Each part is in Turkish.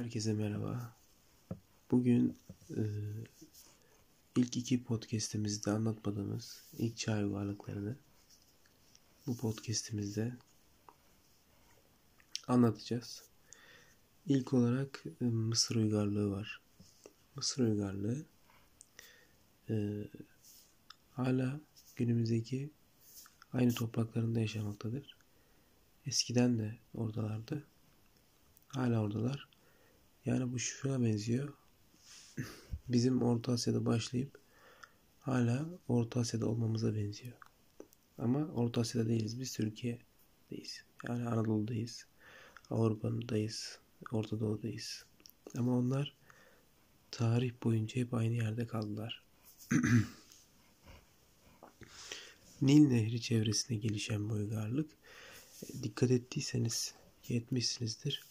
Herkese merhaba. Bugün e, ilk iki podcastimizde anlatmadığımız ilk çağ uygarlıklarını bu podcastimizde anlatacağız. İlk olarak e, Mısır uygarlığı var. Mısır uygarlığı e, hala günümüzdeki aynı topraklarında yaşamaktadır. Eskiden de oradalardı. Hala oradalar. Yani bu şuna benziyor. Bizim Orta Asya'da başlayıp hala Orta Asya'da olmamıza benziyor. Ama Orta Asya'da değiliz. Biz Türkiye'deyiz. Yani Anadolu'dayız. Avrupa'dayız. Orta Doğu'dayız. Ama onlar tarih boyunca hep aynı yerde kaldılar. Nil Nehri çevresinde gelişen bu uygarlık dikkat ettiyseniz etmişsinizdir e,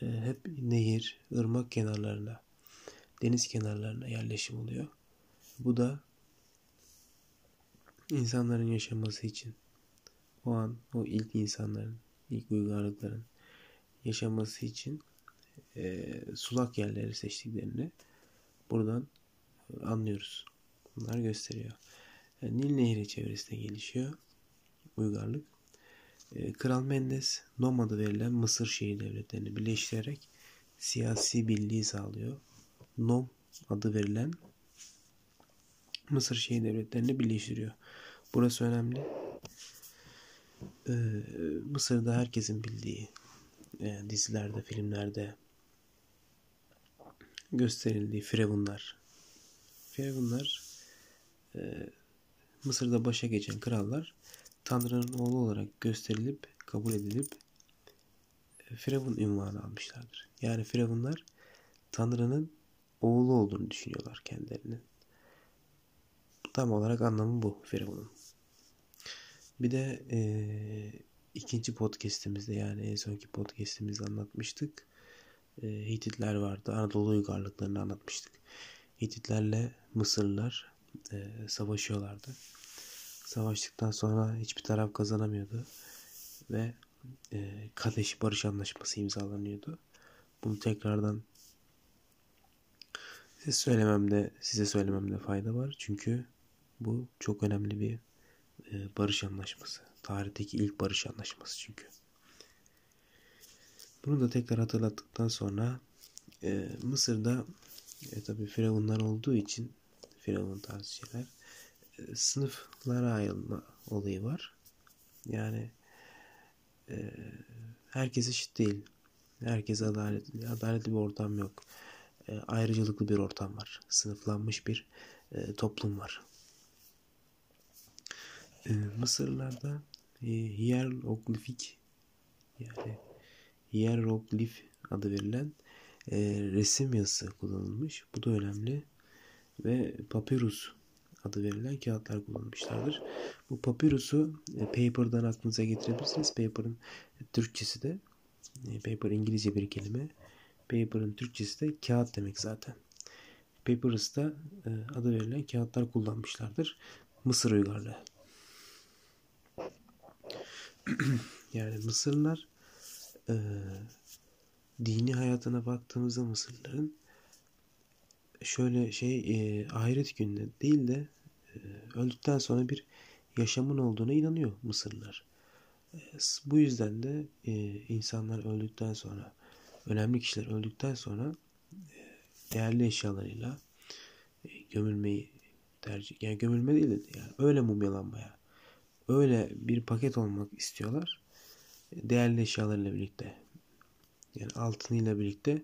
hep nehir, ırmak kenarlarına, deniz kenarlarına yerleşim oluyor. Bu da insanların yaşaması için o an o ilk insanların, ilk uygarlıkların yaşaması için e, sulak yerleri seçtiklerini buradan anlıyoruz. Bunlar gösteriyor. Yani Nil Nehri çevresinde gelişiyor uygarlık. Ee, Kral Mendes Nom adı verilen Mısır şehir devletlerini birleştirerek siyasi birliği sağlıyor. Nom adı verilen Mısır şehir devletlerini birleştiriyor. Burası önemli. Ee, Mısır'da herkesin bildiği e, dizilerde, filmlerde gösterildiği firavunlar. Firavunlar e, Mısır'da başa geçen krallar Tanrı'nın oğlu olarak gösterilip kabul edilip e, Firavun ünvanı almışlardır. Yani Firavunlar Tanrı'nın oğlu olduğunu düşünüyorlar kendilerinin. Tam olarak anlamı bu Firavun'un. Bir de e, ikinci podcastimizde yani en sonki podcastimizde anlatmıştık. E, Hititler vardı. Anadolu uygarlıklarını anlatmıştık. Hititlerle Mısırlılar e, savaşıyorlardı. Savaştıktan sonra hiçbir taraf kazanamıyordu. Ve e, Kadeş Barış Anlaşması imzalanıyordu. Bunu tekrardan size söylememde size söylememde fayda var. Çünkü bu çok önemli bir e, barış anlaşması. Tarihteki ilk barış anlaşması çünkü. Bunu da tekrar hatırlattıktan sonra e, Mısır'da e, tabi firavunlar olduğu için firavun tarzı şeyler sınıflara ayrılma olayı var. Yani e, herkes eşit değil. Herkes adaletli. Adaletli bir ortam yok. E, ayrıcalıklı bir ortam var. Sınıflanmış bir e, toplum var. E, Mısırlarda e, hieroglifik yani hieroglif adı verilen e, resim yazısı kullanılmış. Bu da önemli. Ve papyrus adı verilen kağıtlar kullanmışlardır. Bu papyrusu e, paper'dan aklınıza getirebilirsiniz. Paper'ın Türkçesi de e, paper İngilizce bir kelime. Paper'ın Türkçesi de kağıt demek zaten. Papyrus'ta e, adı verilen kağıtlar kullanmışlardır. Mısır uygarlığı. yani Mısırlılar e, dini hayatına baktığımızda Mısırlıların şöyle şey e, ahiret gününe değil de e, öldükten sonra bir yaşamın olduğuna inanıyor Mısırlılar. E, bu yüzden de e, insanlar öldükten sonra önemli kişiler öldükten sonra e, değerli eşyalarıyla e, gömülmeyi tercih yani gömülme değil de yani öyle mumyalanmaya öyle bir paket olmak istiyorlar. E, değerli eşyalarıyla birlikte yani altınıyla birlikte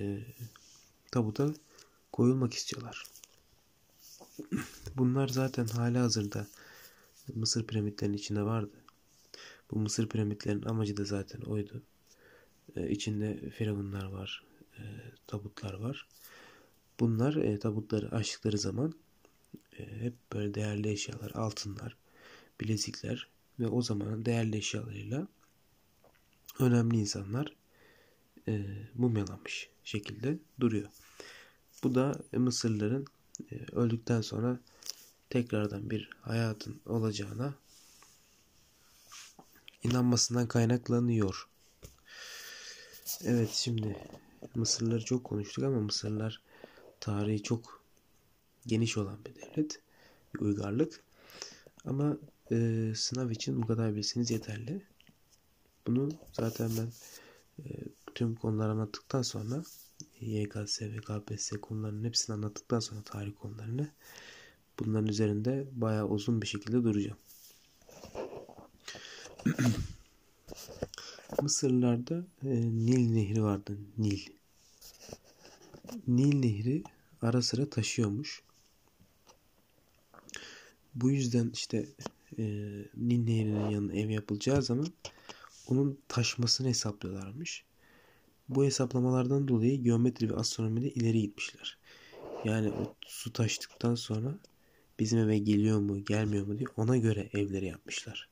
e, tabuta koyulmak istiyorlar. Bunlar zaten hala hazırda Mısır piramitlerinin içinde vardı. Bu Mısır piramitlerinin amacı da zaten oydu. Ee, içinde firavunlar var, e, tabutlar var. Bunlar e, tabutları açtıkları zaman e, hep böyle değerli eşyalar, altınlar, bilezikler ve o zamanın değerli eşyalarıyla önemli insanlar e, mumyalanmış şekilde duruyor. Bu da Mısırlıların e, öldükten sonra tekrardan bir hayatın olacağına inanmasından kaynaklanıyor. Evet şimdi Mısırlıları çok konuştuk ama Mısırlılar tarihi çok geniş olan bir devlet. Bir uygarlık. Ama e, sınav için bu kadar bilseniz yeterli. Bunu zaten ben tüm konuları anlattıktan sonra YKS ve KPSS konularının hepsini anlattıktan sonra tarih konularını bunların üzerinde bayağı uzun bir şekilde duracağım. Mısırlılarda e, Nil Nehri vardı. Nil. Nil Nehri ara sıra taşıyormuş. Bu yüzden işte e, Nil Nehri'nin yanına ev yapılacağı zaman onun taşmasını hesaplıyorlarmış. Bu hesaplamalardan dolayı geometri ve astronomide ileri gitmişler. Yani o su taştıktan sonra bizim eve geliyor mu gelmiyor mu diye ona göre evleri yapmışlar.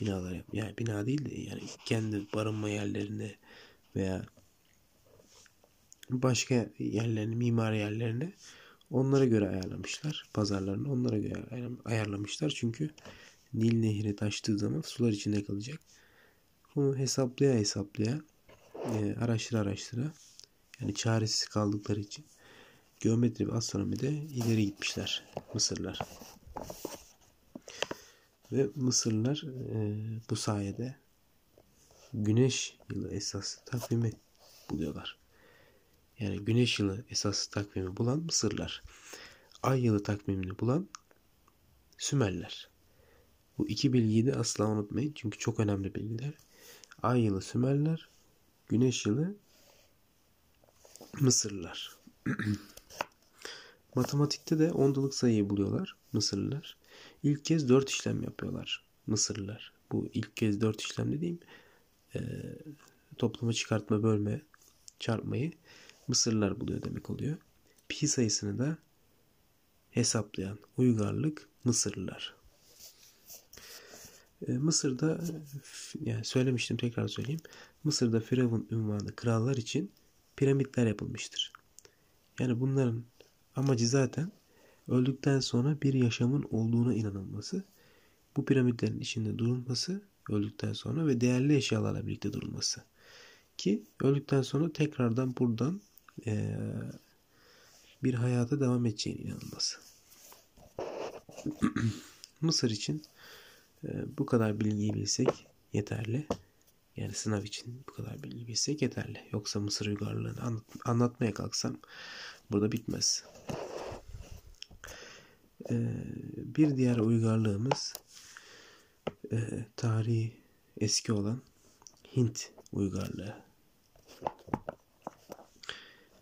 Binalar yap yani bina değil de yani kendi barınma yerlerinde veya başka yerlerini mimari yerlerini onlara göre ayarlamışlar. Pazarlarını onlara göre ayarlamışlar. Çünkü Nil Nehri taştığı zaman sular içinde kalacak. Bunu hesaplaya hesaplaya e, araştıra araştıra yani çaresiz kaldıkları için geometri ve astronomide ileri gitmişler Mısırlar. Ve Mısırlılar e, bu sayede güneş yılı esas takvimi buluyorlar. Yani güneş yılı esas takvimi bulan Mısırlar. Ay yılı takvimini bulan Sümerler. Bu iki bilgiyi de asla unutmayın. Çünkü çok önemli bilgiler. Ay yılı Sümerler, Güneş yılı Mısırlılar. Matematikte de ondalık sayıyı buluyorlar Mısırlılar. İlk kez dört işlem yapıyorlar Mısırlılar. Bu ilk kez dört işlem dediğim e, toplama, çıkartma, bölme, çarpmayı Mısırlılar buluyor demek oluyor. Pi sayısını da hesaplayan uygarlık Mısırlılar. E, Mısır'da yani söylemiştim tekrar söyleyeyim. Mısır'da Firavun ünvanı krallar için piramitler yapılmıştır. Yani bunların amacı zaten öldükten sonra bir yaşamın olduğuna inanılması. Bu piramitlerin içinde durulması öldükten sonra ve değerli eşyalarla birlikte durulması. Ki öldükten sonra tekrardan buradan e, bir hayata devam edeceğine inanılması. Mısır için bu kadar bilgiyi bilsek yeterli. Yani sınav için bu kadar bilgi bilsek yeterli. Yoksa Mısır uygarlığını anlat, anlatmaya kalksam burada bitmez. Ee, bir diğer uygarlığımız e, tarihi eski olan Hint uygarlığı.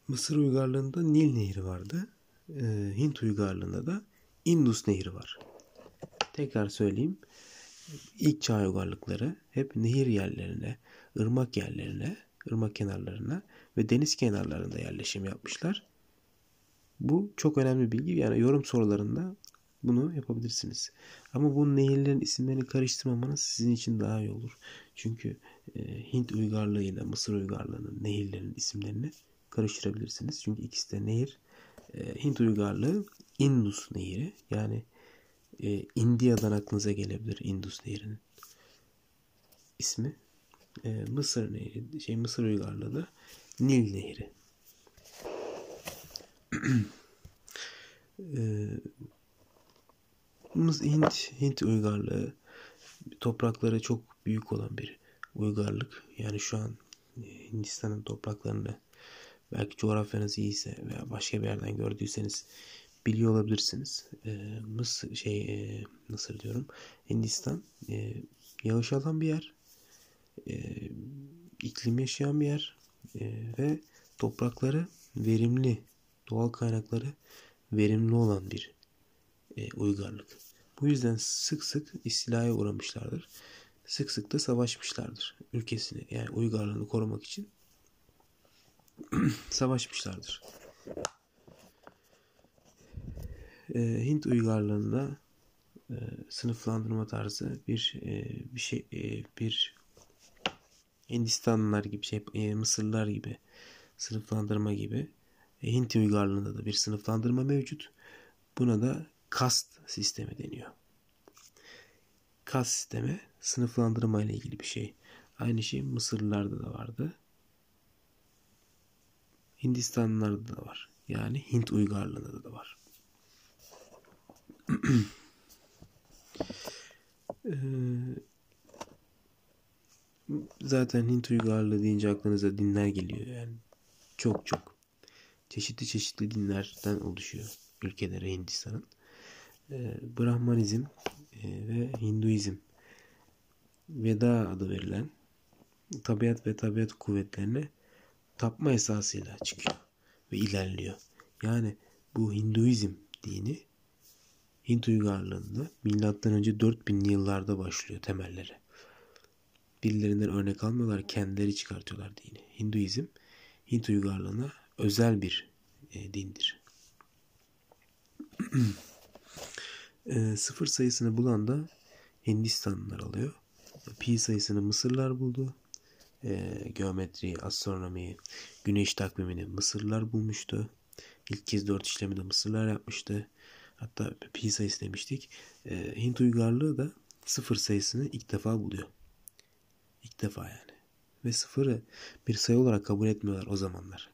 Mısır uygarlığında Nil Nehri vardı. Ee, Hint uygarlığında da Indus Nehri var. Tekrar söyleyeyim ilk çağ uygarlıkları hep nehir yerlerine, ırmak yerlerine, ırmak kenarlarına ve deniz kenarlarında yerleşim yapmışlar. Bu çok önemli bilgi. Yani yorum sorularında bunu yapabilirsiniz. Ama bu nehirlerin isimlerini karıştırmamanız sizin için daha iyi olur. Çünkü e, Hint uygarlığı ile Mısır uygarlığının nehirlerin isimlerini karıştırabilirsiniz. Çünkü ikisi de nehir. E, Hint uygarlığı Indus nehri yani e, India'dan aklınıza gelebilir Indus Nehri'nin ismi. E, Mısır Nehri, şey Mısır uygarlığı da Nil Nehri. e, Hint, Hint uygarlığı toprakları çok büyük olan bir uygarlık. Yani şu an e, Hindistan'ın topraklarını belki coğrafyanız iyiyse veya başka bir yerden gördüyseniz biliyor olabilirsiniz. E, Mısır şey e, Mısır diyorum. Hindistan e, yağış alan bir yer. E, iklim yaşayan bir yer e, ve toprakları verimli, doğal kaynakları verimli olan bir e, uygarlık. Bu yüzden sık sık istilaya uğramışlardır. Sık sık da savaşmışlardır ülkesini yani uygarlığını korumak için savaşmışlardır e, Hint uygarlığında e, sınıflandırma tarzı bir e, bir şey e, bir Hindistanlılar gibi şey e, Mısırlılar gibi sınıflandırma gibi e, Hint uygarlığında da bir sınıflandırma mevcut. Buna da kast sistemi deniyor. Kast sistemi sınıflandırma ile ilgili bir şey. Aynı şey Mısırlılarda da vardı. Hindistanlılarda da var. Yani Hint uygarlığında da var. Ee, zaten Hint uygarlığı deyince aklınıza dinler geliyor. Yani çok çok çeşitli çeşitli dinlerden oluşuyor ülkeleri Hindistan'ın. Ee, Brahmanizm e, ve Hinduizm Veda adı verilen tabiat ve tabiat kuvvetlerine tapma esasıyla çıkıyor ve ilerliyor. Yani bu Hinduizm dini Hint uygarlığında önce 4000'li yıllarda başlıyor temelleri. Birilerinden örnek almıyorlar, kendileri çıkartıyorlar dini. Hinduizm Hint uygarlığına özel bir e, dindir. e, sıfır sayısını bulan da Hindistanlılar alıyor. Pi sayısını Mısırlar buldu. E, geometri, astronomi, güneş takvimini Mısırlar bulmuştu. İlk kez dört işlemi de Mısırlar yapmıştı. Hatta pi sayısı demiştik. E, Hint uygarlığı da sıfır sayısını ilk defa buluyor. İlk defa yani. Ve sıfırı bir sayı olarak kabul etmiyorlar o zamanlar.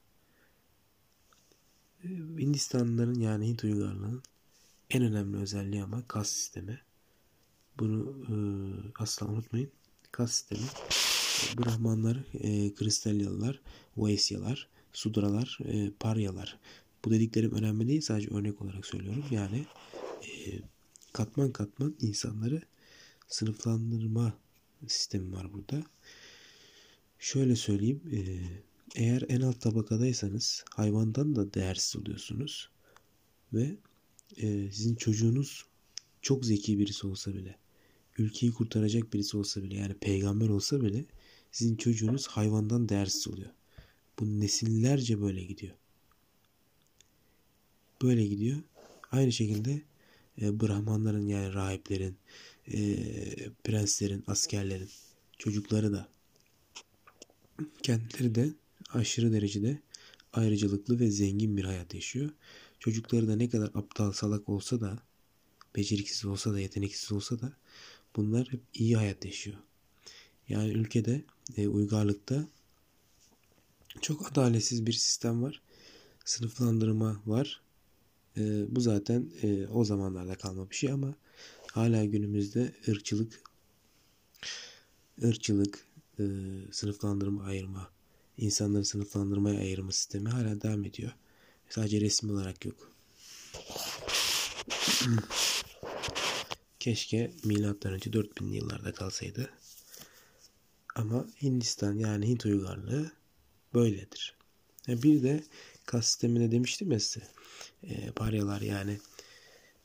E, Hindistanlıların yani Hint uygarlığının en önemli özelliği ama kas sistemi. Bunu e, asla unutmayın. Kas sistemi. Brahmanlar, e, Kristalyalılar, Vaisyalar, Sudralar, e, Paryalar. Bu dediklerim önemli değil. Sadece örnek olarak söylüyorum. Yani e, katman katman insanları sınıflandırma sistemi var burada. Şöyle söyleyeyim. E, eğer en alt tabakadaysanız hayvandan da değersiz oluyorsunuz. Ve e, sizin çocuğunuz çok zeki birisi olsa bile ülkeyi kurtaracak birisi olsa bile yani peygamber olsa bile sizin çocuğunuz hayvandan değersiz oluyor. Bu nesillerce böyle gidiyor. Böyle gidiyor. Aynı şekilde e, Brahmanların yani rahiplerin, e, prenslerin, askerlerin çocukları da kendileri de aşırı derecede ayrıcalıklı ve zengin bir hayat yaşıyor. Çocukları da ne kadar aptal salak olsa da beceriksiz olsa da yeteneksiz olsa da bunlar hep iyi hayat yaşıyor. Yani ülkede e, uygarlıkta çok adaletsiz bir sistem var. Sınıflandırma var. E, bu zaten e, o zamanlarda kalma bir şey ama hala günümüzde ırkçılık ırkçılık, e, sınıflandırma ayırma, insanları sınıflandırmaya ayırma sistemi hala devam ediyor. Sadece resmi olarak yok. Keşke milattan önce 4000 yıllarda kalsaydı. Ama Hindistan yani Hint uygarlığı böyledir. Bir de kas sistemine demiştim ya size. E, paryalar yani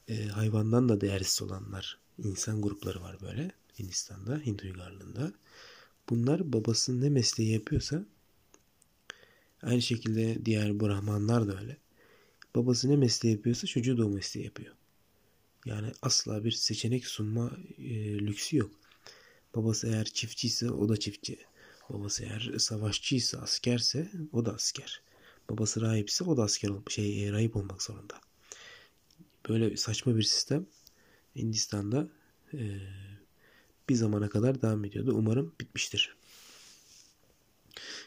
e, hayvandan da değersiz olanlar insan grupları var böyle Hindistan'da, Hint uygarlığında. Bunlar babasının ne mesleği yapıyorsa aynı şekilde diğer Brahmanlar da öyle. Babası ne mesleği yapıyorsa çocuğu da o mesleği yapıyor. Yani asla bir seçenek sunma e, lüksü yok. Babası eğer çiftçiyse o da çiftçi. Babası eğer savaşçıysa, askerse o da asker. Babası rahipse o da asker şey e, rahip olmak zorunda. Böyle saçma bir sistem Hindistan'da e, bir zamana kadar devam ediyordu. Umarım bitmiştir.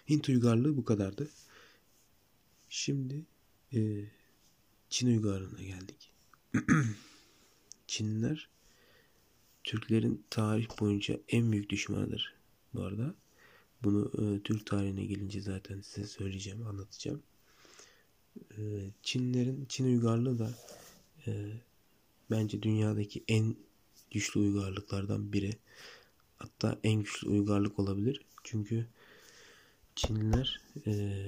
Hint uygarlığı bu kadardı. Şimdi e, Çin uygarlığına geldik. Çinliler Türklerin tarih boyunca en büyük düşmanıdır bu arada. Bunu e, Türk tarihine gelince zaten size söyleyeceğim, anlatacağım. E, Çinlerin, Çin uygarlığı da e, bence dünyadaki en güçlü uygarlıklardan biri. Hatta en güçlü uygarlık olabilir. Çünkü Çinliler e,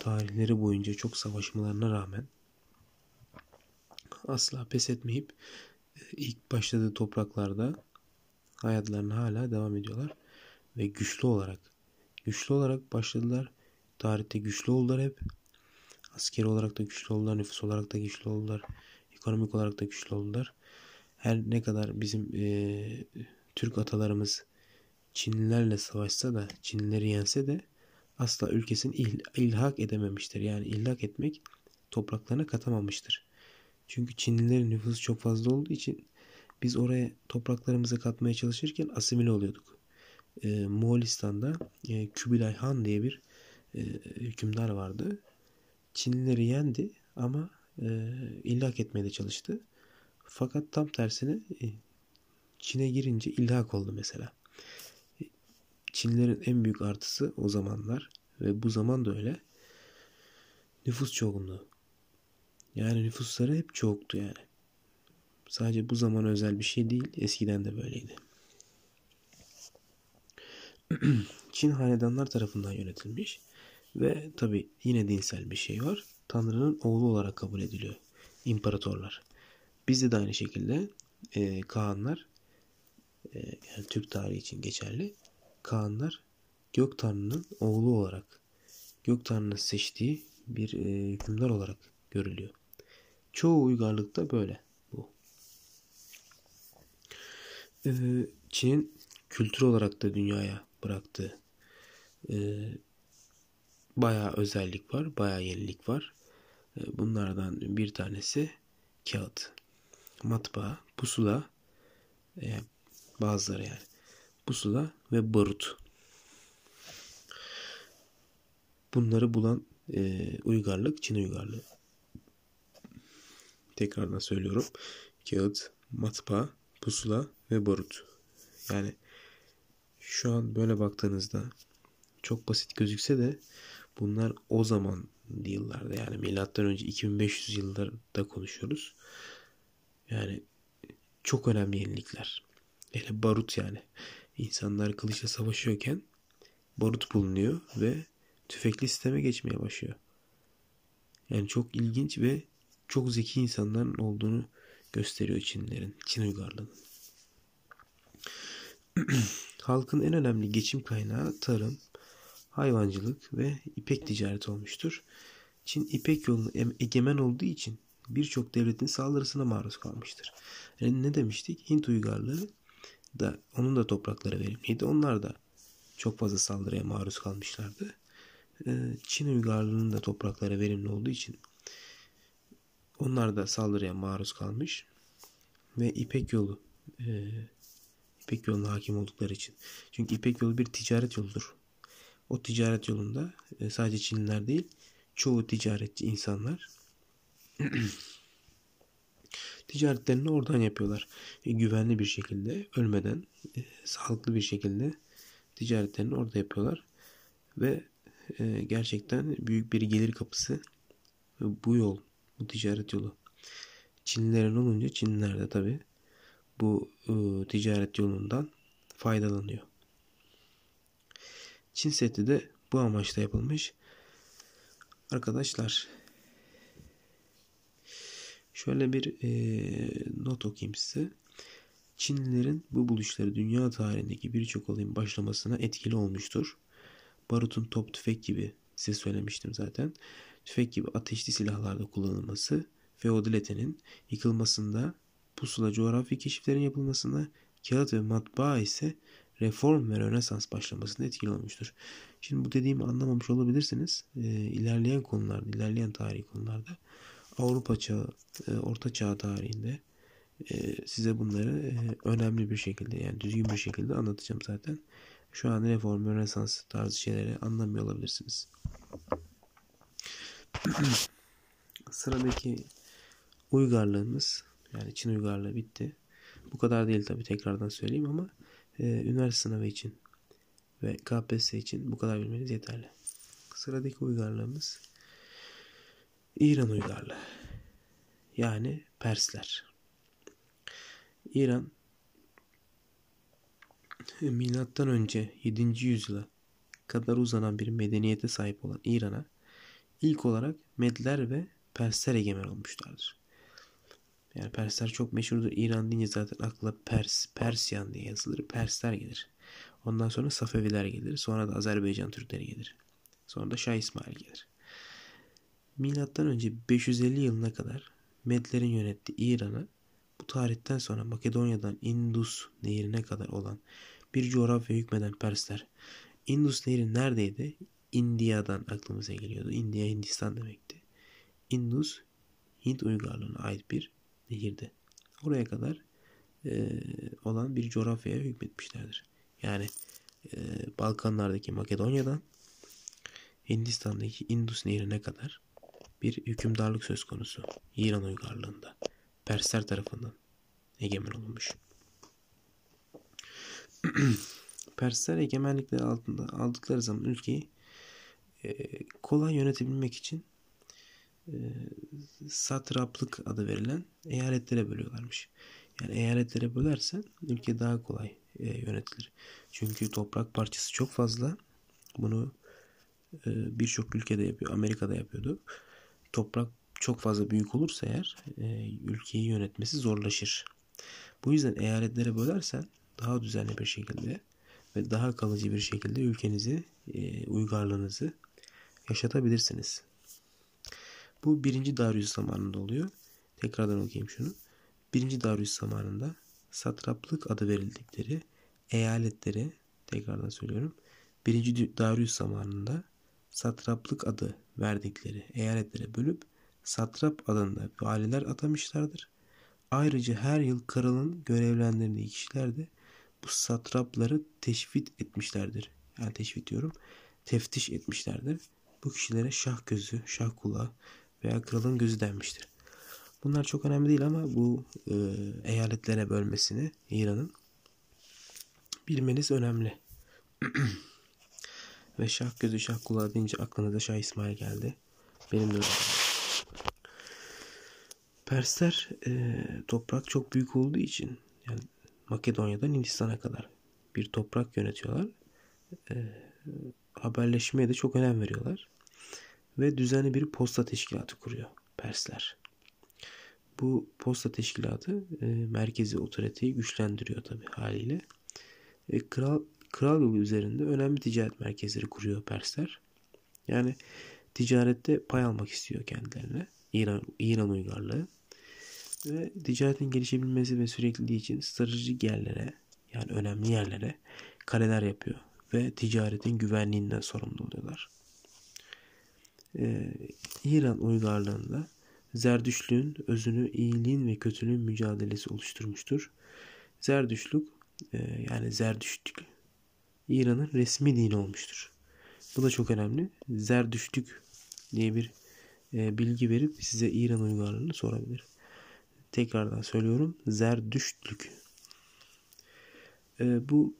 tarihleri boyunca çok savaşmalarına rağmen asla pes etmeyip ilk başladığı topraklarda hayatlarına hala devam ediyorlar. Ve güçlü olarak güçlü olarak başladılar. Tarihte güçlü oldular hep. Askeri olarak da güçlü oldular. Nüfus olarak da güçlü oldular. Ekonomik olarak da güçlü oldular. Her ne kadar bizim e, Türk atalarımız Çinlilerle savaşsa da Çinlileri yense de asla ülkesini il, ilhak edememiştir. Yani ilhak etmek topraklarına katamamıştır. Çünkü Çinlilerin nüfusu çok fazla olduğu için biz oraya topraklarımızı katmaya çalışırken asimile oluyorduk. E, Moğolistan'da e, Kubilay Han diye bir e, hükümdar vardı. Çinlileri yendi ama e, illak etmeye de çalıştı. Fakat tam tersine e, Çin'e girince illak oldu mesela. Çinlilerin en büyük artısı o zamanlar ve bu zaman da öyle nüfus çoğunluğu. Yani nüfusları hep çoktu yani. Sadece bu zaman özel bir şey değil. Eskiden de böyleydi. Çin hanedanlar tarafından yönetilmiş ve tabi yine dinsel bir şey var. Tanrı'nın oğlu olarak kabul ediliyor. İmparatorlar. Bizde de aynı şekilde e, Kaanlar e, yani Türk tarihi için geçerli. Kaanlar Gök Tanrı'nın oğlu olarak Gök Tanrı'nın seçtiği bir e, hükümdar olarak görülüyor. Çoğu uygarlıkta böyle bu. E, Çin'in kültür olarak da dünyaya bıraktığı e, bayağı özellik var, bayağı yenilik var. E, bunlardan bir tanesi kağıt, matbaa, pusula, e, bazıları yani pusula ve barut. Bunları bulan e, uygarlık Çin uygarlığı. Tekrardan söylüyorum. Kağıt, matbaa, pusula ve barut. Yani şu an böyle baktığınızda çok basit gözükse de bunlar o zaman yıllarda yani milattan önce 2500 yıllarda konuşuyoruz. Yani çok önemli yenilikler. Hele barut yani. İnsanlar kılıçla savaşıyorken barut bulunuyor ve tüfekli sisteme geçmeye başlıyor. Yani çok ilginç ve çok zeki insanların olduğunu gösteriyor Çinlilerin, Çin uygarlığının. Halkın en önemli geçim kaynağı tarım, hayvancılık ve ipek ticareti olmuştur. Çin ipek yolunu egemen olduğu için birçok devletin saldırısına maruz kalmıştır. Yani ne demiştik? Hint uygarlığı da onun da toprakları verimliydi. Onlar da çok fazla saldırıya maruz kalmışlardı. Ee, Çin uygarlığının da toprakları verimli olduğu için onlar da saldırıya maruz kalmış ve İpek yolu e, İpek yoluna hakim oldukları için. Çünkü İpek yolu bir ticaret yoludur. O ticaret yolunda e, sadece Çinliler değil çoğu ticaretçi insanlar ticaretlerini oradan yapıyorlar. E, güvenli bir şekilde, ölmeden, e, sağlıklı bir şekilde ticaretlerini orada yapıyorlar. Ve e, gerçekten büyük bir gelir kapısı bu yol, bu ticaret yolu. Çinlilerin olunca Çinliler de tabi bu e, ticaret yolundan faydalanıyor. Çin seti de bu amaçla yapılmış. Arkadaşlar şöyle bir e, not okuyayım size. Çinlilerin bu buluşları dünya tarihindeki birçok olayın başlamasına etkili olmuştur. Barutun top tüfek gibi size söylemiştim zaten. Tüfek gibi ateşli silahlarda kullanılması feodalitenin yıkılmasında, pusula coğrafi keşiflerin yapılmasında, kağıt ve matbaa ise reform ve rönesans başlamasında etkili olmuştur. Şimdi bu dediğimi anlamamış olabilirsiniz. E, ilerleyen konularda, ilerleyen tarihi konularda Avrupa çağı, e, Orta Çağ tarihinde e, size bunları e, önemli bir şekilde yani düzgün bir şekilde anlatacağım zaten. Şu an reform, rönesans tarzı şeyleri anlamıyor olabilirsiniz. Sıradaki uygarlığımız yani Çin uygarlığı bitti. Bu kadar değil tabi tekrardan söyleyeyim ama e, üniversite sınavı için ve KPSS için bu kadar bilmeniz yeterli. Sıradaki uygarlığımız İran uygarlığı. Yani Persler. İran milattan önce 7. yüzyıla kadar uzanan bir medeniyete sahip olan İran'a ilk olarak Medler ve Persler egemen olmuşlardır. Yani Persler çok meşhurdur. İran deyince zaten akla Pers, Persyan diye yazılır. Persler gelir. Ondan sonra Safeviler gelir. Sonra da Azerbaycan Türkleri gelir. Sonra da Şah İsmail gelir. Milattan önce 550 yılına kadar Medlerin yönettiği İran'a bu tarihten sonra Makedonya'dan Indus nehrine kadar olan bir coğrafya hükmeden Persler. Indus nehri neredeydi? India'dan aklımıza geliyordu. India Hindistan demekti. Indus Hint uygarlığına ait bir nehirde. Oraya kadar e, olan bir coğrafyaya hükmetmişlerdir. Yani e, Balkanlardaki Makedonya'dan Hindistan'daki Indus nehrine kadar bir hükümdarlık söz konusu. İran uygarlığında. Persler tarafından egemen olunmuş. Persler egemenlikleri altında aldıkları zaman ülkeyi e, kolay yönetebilmek için e, satraplık adı verilen eyaletlere bölüyorlarmış. Yani eyaletlere bölersen ülke daha kolay e, yönetilir. Çünkü toprak parçası çok fazla. Bunu e, birçok ülkede yapıyor. Amerika'da yapıyordu. Toprak çok fazla büyük olursa eğer e, ülkeyi yönetmesi zorlaşır. Bu yüzden eyaletlere bölersen daha düzenli bir şekilde ve daha kalıcı bir şekilde ülkenizi, e, uygarlığınızı yaşatabilirsiniz. Bu birinci Darius zamanında oluyor. Tekrardan okuyayım şunu. Birinci Darius zamanında satraplık adı verildikleri eyaletleri tekrardan söylüyorum. Birinci Darius zamanında satraplık adı verdikleri eyaletlere bölüp satrap adında valiler atamışlardır. Ayrıca her yıl kralın görevlendirdiği kişiler de bu satrapları teşvit etmişlerdir. Yani teşvit diyorum. Teftiş etmişlerdir. Bu kişilere şah gözü, şah kulağı veya kralın gözü denmiştir. Bunlar çok önemli değil ama bu e, eyaletlere bölmesini İran'ın bilmeniz önemli. Ve şah gözü şah kulağı deyince aklınıza Şah İsmail geldi. Benim de öyle. Persler e, toprak çok büyük olduğu için yani Makedonya'dan Hindistan'a kadar bir toprak yönetiyorlar. E, haberleşmeye de çok önem veriyorlar. Ve düzenli bir posta teşkilatı kuruyor Persler. Bu posta teşkilatı e, merkezi otoriteyi güçlendiriyor tabi haliyle. E, kral kral yolu üzerinde önemli ticaret merkezleri kuruyor Persler. Yani ticarette pay almak istiyor kendilerine. İran, İran uygarlığı. Ve ticaretin gelişebilmesi ve sürekliliği için stratejik yerlere yani önemli yerlere kaleler yapıyor. Ve ticaretin güvenliğinden sorumlu oluyorlar. Ee, İran uygarlığında Zerdüşlüğün özünü iyiliğin ve kötülüğün mücadelesi oluşturmuştur. Zerdüşlük e, yani Zerdüştlük İran'ın resmi dini olmuştur. Bu da çok önemli. Zerdüştlük diye bir e, bilgi verip size İran uygarlığını sorabilir. Tekrardan söylüyorum. Zerdüştlük. E, bu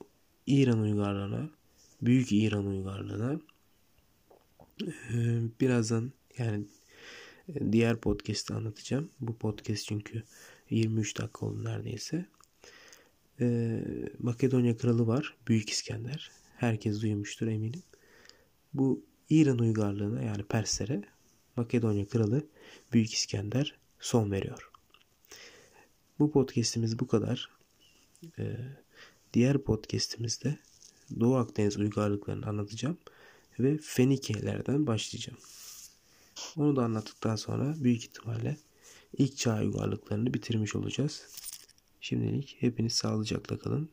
İran uygarlığına, Büyük İran uygarlığına birazdan yani e, diğer podcast'te anlatacağım. Bu podcast çünkü 23 dakika oldu neredeyse. Ee, Makedonya kralı var. Büyük İskender. Herkes duymuştur eminim. Bu İran uygarlığına yani Perslere Makedonya kralı Büyük İskender son veriyor. Bu podcast'imiz bu kadar. Ee, diğer podcast'imizde Doğu Akdeniz uygarlıklarını anlatacağım ve Fenikelerden başlayacağım. Onu da anlattıktan sonra büyük ihtimalle ilk çağ uygarlıklarını bitirmiş olacağız. Şimdilik hepiniz sağlıcakla kalın.